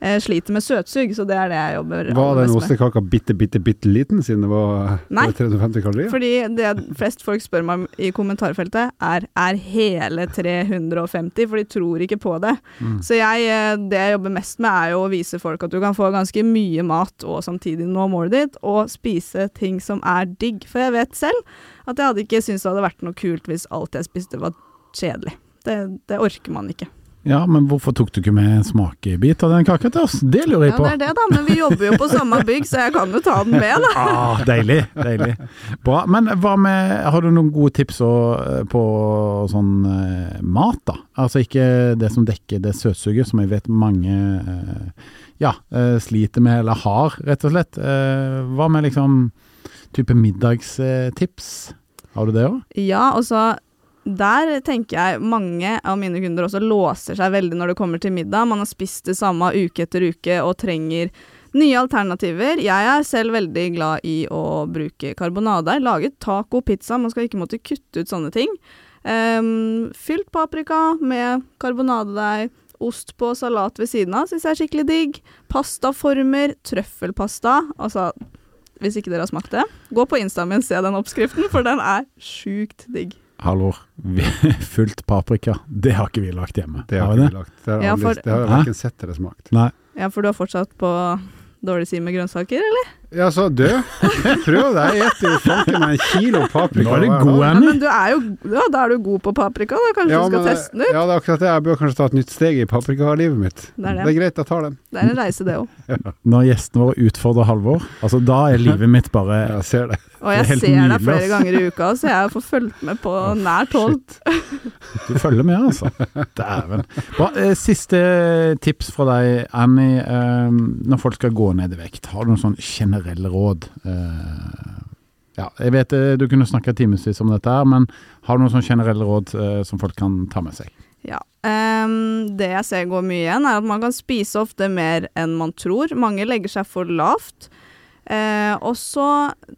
S3: eh, sliter med søtsug, så det er det jeg jobber
S2: Var den ostekaka bitte, bitte, bitte liten, siden det var
S3: Nei.
S2: 350 kalorier?
S3: Fordi det flest folk spør meg om i kommentarfeltet, er er hele 350, for de tror ikke på det.
S1: Mm.
S3: Så jeg, eh, det jeg jobber mest med, er jo å vise folk at du kan få ganske mye mat og samtidig nå målet ditt, og spise ting som er digg. For jeg vet selv at jeg hadde ikke syntes det hadde vært noe kult hvis alt jeg spiste var kjedelig. Det, det orker man ikke.
S1: Ja, men hvorfor tok du ikke med en smakebit av den kaka til oss? Det lurer jeg på.
S3: Ja, det er det, da. Men vi jobber jo på samme bygg, så jeg kan jo ta den med, da.
S1: Ah, deilig, deilig. Bra. Men hva med, har du noen gode tips på sånn eh, mat, da? Altså ikke det som dekker det søtsuget, som jeg vet mange eh, ja, eh, sliter med, eller har, rett og slett. Eh, hva med liksom type middagstips? Har du det òg?
S3: Ja, og så der tenker jeg mange av mine kunder også låser seg veldig når det kommer til middag. Man har spist det samme uke etter uke og trenger nye alternativer. Jeg er selv veldig glad i å bruke karbonadeig. Lage taco, pizza. Man skal ikke måtte kutte ut sånne ting. Um, fylt paprika med karbonadedeig. Ost på salat ved siden av syns jeg er skikkelig digg. Pastaformer, trøffelpasta. Altså, hvis ikke dere har smakt det, gå på Instaen min, se den oppskriften, for den er sjukt digg.
S1: Halvor, fullt paprika, det har ikke vi lagt hjemme.
S2: Det har
S1: vi
S2: ikke vi lagt. Det har,
S3: Ja,
S2: aldri-
S3: for-
S2: det har jeg verken sett eller smakt.
S1: Nei.
S3: Ja, for du har fortsatt på dårlig side med grønnsaker, eller?
S2: Ja, så dø. Prøv det. Jeg spiser jo fanken meg en kilo paprika.
S1: Nå er det god Annie.
S3: Ja, men du er jo ja, da er du god på paprika, da. Kanskje
S2: Ja,
S3: du skal
S2: men,
S3: teste den ut?
S2: Ja, det er akkurat det. Jeg bør kanskje ta et nytt steg i paprikalivet mitt.
S3: Det er det.
S2: Det er greit, jeg tar den.
S3: Det er en reise, det òg.
S1: Når gjestene våre utfordrer Halvor, altså da er livet mitt bare
S2: Jeg ser det.
S3: Og jeg ser deg flere ganger i uka, så jeg får fulgt med på nært hold.
S1: Du følger med, altså. Dæven. Bra. Eh, Siste tips fra deg, Annie. Eh, Når folk skal gå ned i vekt, har du noen sånn generelle råd? Eh, Ja, jeg vet eh, du kunne snakka timevis om dette, her, men har du noen sånne generelle råd eh, som folk kan ta med seg?
S3: Ja. Um, det jeg ser går mye igjen, er at man kan spise ofte mer enn man tror. Mange legger seg for lavt. Uh, og så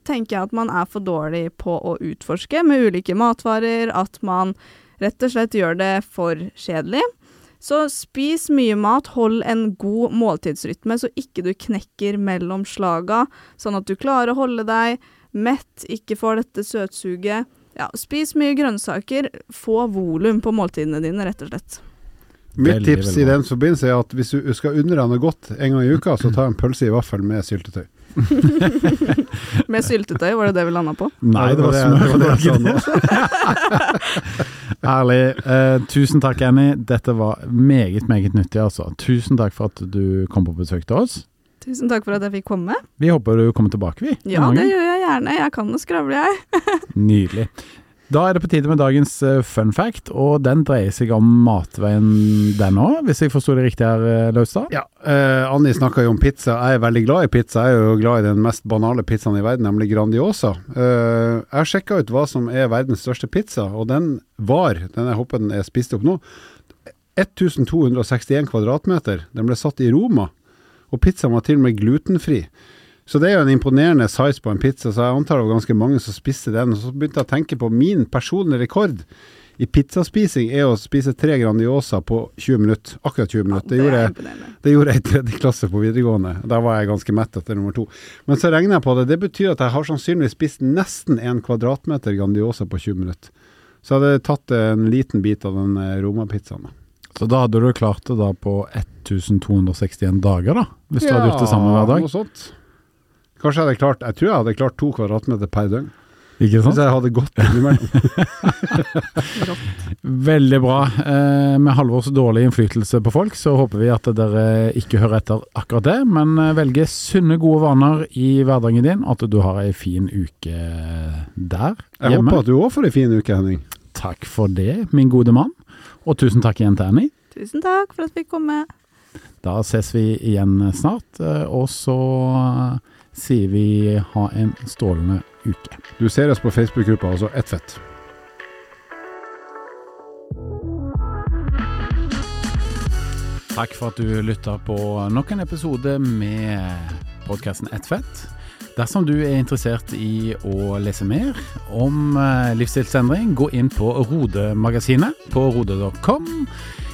S3: tenker jeg at man er for dårlig på å utforske med ulike matvarer. At man rett og slett gjør det for kjedelig. Så spis mye mat, hold en god måltidsrytme, så ikke du knekker mellom slaga, sånn at du klarer å holde deg mett, ikke får dette søtsuget. Ja, spis mye grønnsaker, få volum på måltidene dine, rett og slett.
S2: Mitt tips i den forbindelse er at hvis du skal unne deg noe godt en gang i uka, så ta en pølse i vaffel med syltetøy.
S3: Med syltetøy, var det det vi landa på?
S1: Nei, det var smør.
S2: det var det.
S1: Herlig. Eh, tusen takk, Annie. Dette var meget, meget nyttig, altså. Tusen takk for at du kom på besøk til oss.
S3: Tusen takk for at jeg fikk komme.
S1: Vi håper du kommer tilbake, vi.
S3: Ja, det gjør jeg gjerne. Jeg kan å skravle, jeg.
S1: Nydelig. Da er det på tide med dagens eh, fun fact, og den dreier seg om matveien den òg, hvis jeg forsto det riktig her, eh, Laustad?
S2: Ja, eh, Anni snakka jo om pizza. Jeg er veldig glad i pizza. Jeg er jo glad i den mest banale pizzaen i verden, nemlig Grandiosa. Eh, jeg sjekka ut hva som er verdens største pizza, og den var, den jeg håper den er spist opp nå, 1261 kvadratmeter. Den ble satt i Roma, og pizzaen var til og med glutenfri. Så det er jo en imponerende size på en pizza, så jeg antar det var ganske mange som spiste den. Og så begynte jeg å tenke på min personlige rekord i pizzaspising er å spise tre Grandiosa på 20 minutter. Akkurat 20 minutter. Det gjorde
S3: er
S2: jeg det gjorde jeg i tredje klasse på videregående. Da var jeg ganske mett etter nummer to. Men så regner jeg på det. Det betyr at jeg har sannsynligvis spist nesten en kvadratmeter Grandiosa på 20 minutter. Så hadde jeg tatt en liten bit av den romapizzaen.
S1: Så da hadde du klart det da på 1261 dager, da? Hvis du hadde gjort det samme hver dag?
S2: Noe sånt. Kanskje jeg hadde klart Jeg tror jeg hadde klart to kvadratmeter per døgn.
S1: Ikke sant?
S2: Hvis jeg hadde gått innimellom.
S1: Veldig bra. Eh, med Halvors dårlige innflytelse på folk, så håper vi at dere ikke hører etter akkurat det, men velge velger sunne, gode vaner i hverdagen din, at du har ei fin uke der
S2: Jeg
S1: hjemme.
S2: håper at du òg får ei fin uke, Henning.
S1: Takk for det, min gode mann. Og tusen takk igjen til Annie.
S3: Tusen takk for at vi fikk komme.
S1: Da ses vi igjen snart, eh, og så eh, sier vi ha en strålende uke.
S2: Du ser oss på Facebook-gruppa, altså Ett fett.
S1: Takk for at du lytta på nok en episode med podkasten Ett fett. Dersom du er interessert i å lese mer om eh, livsstilsendring, gå inn på Rode-magasinet på rode.com.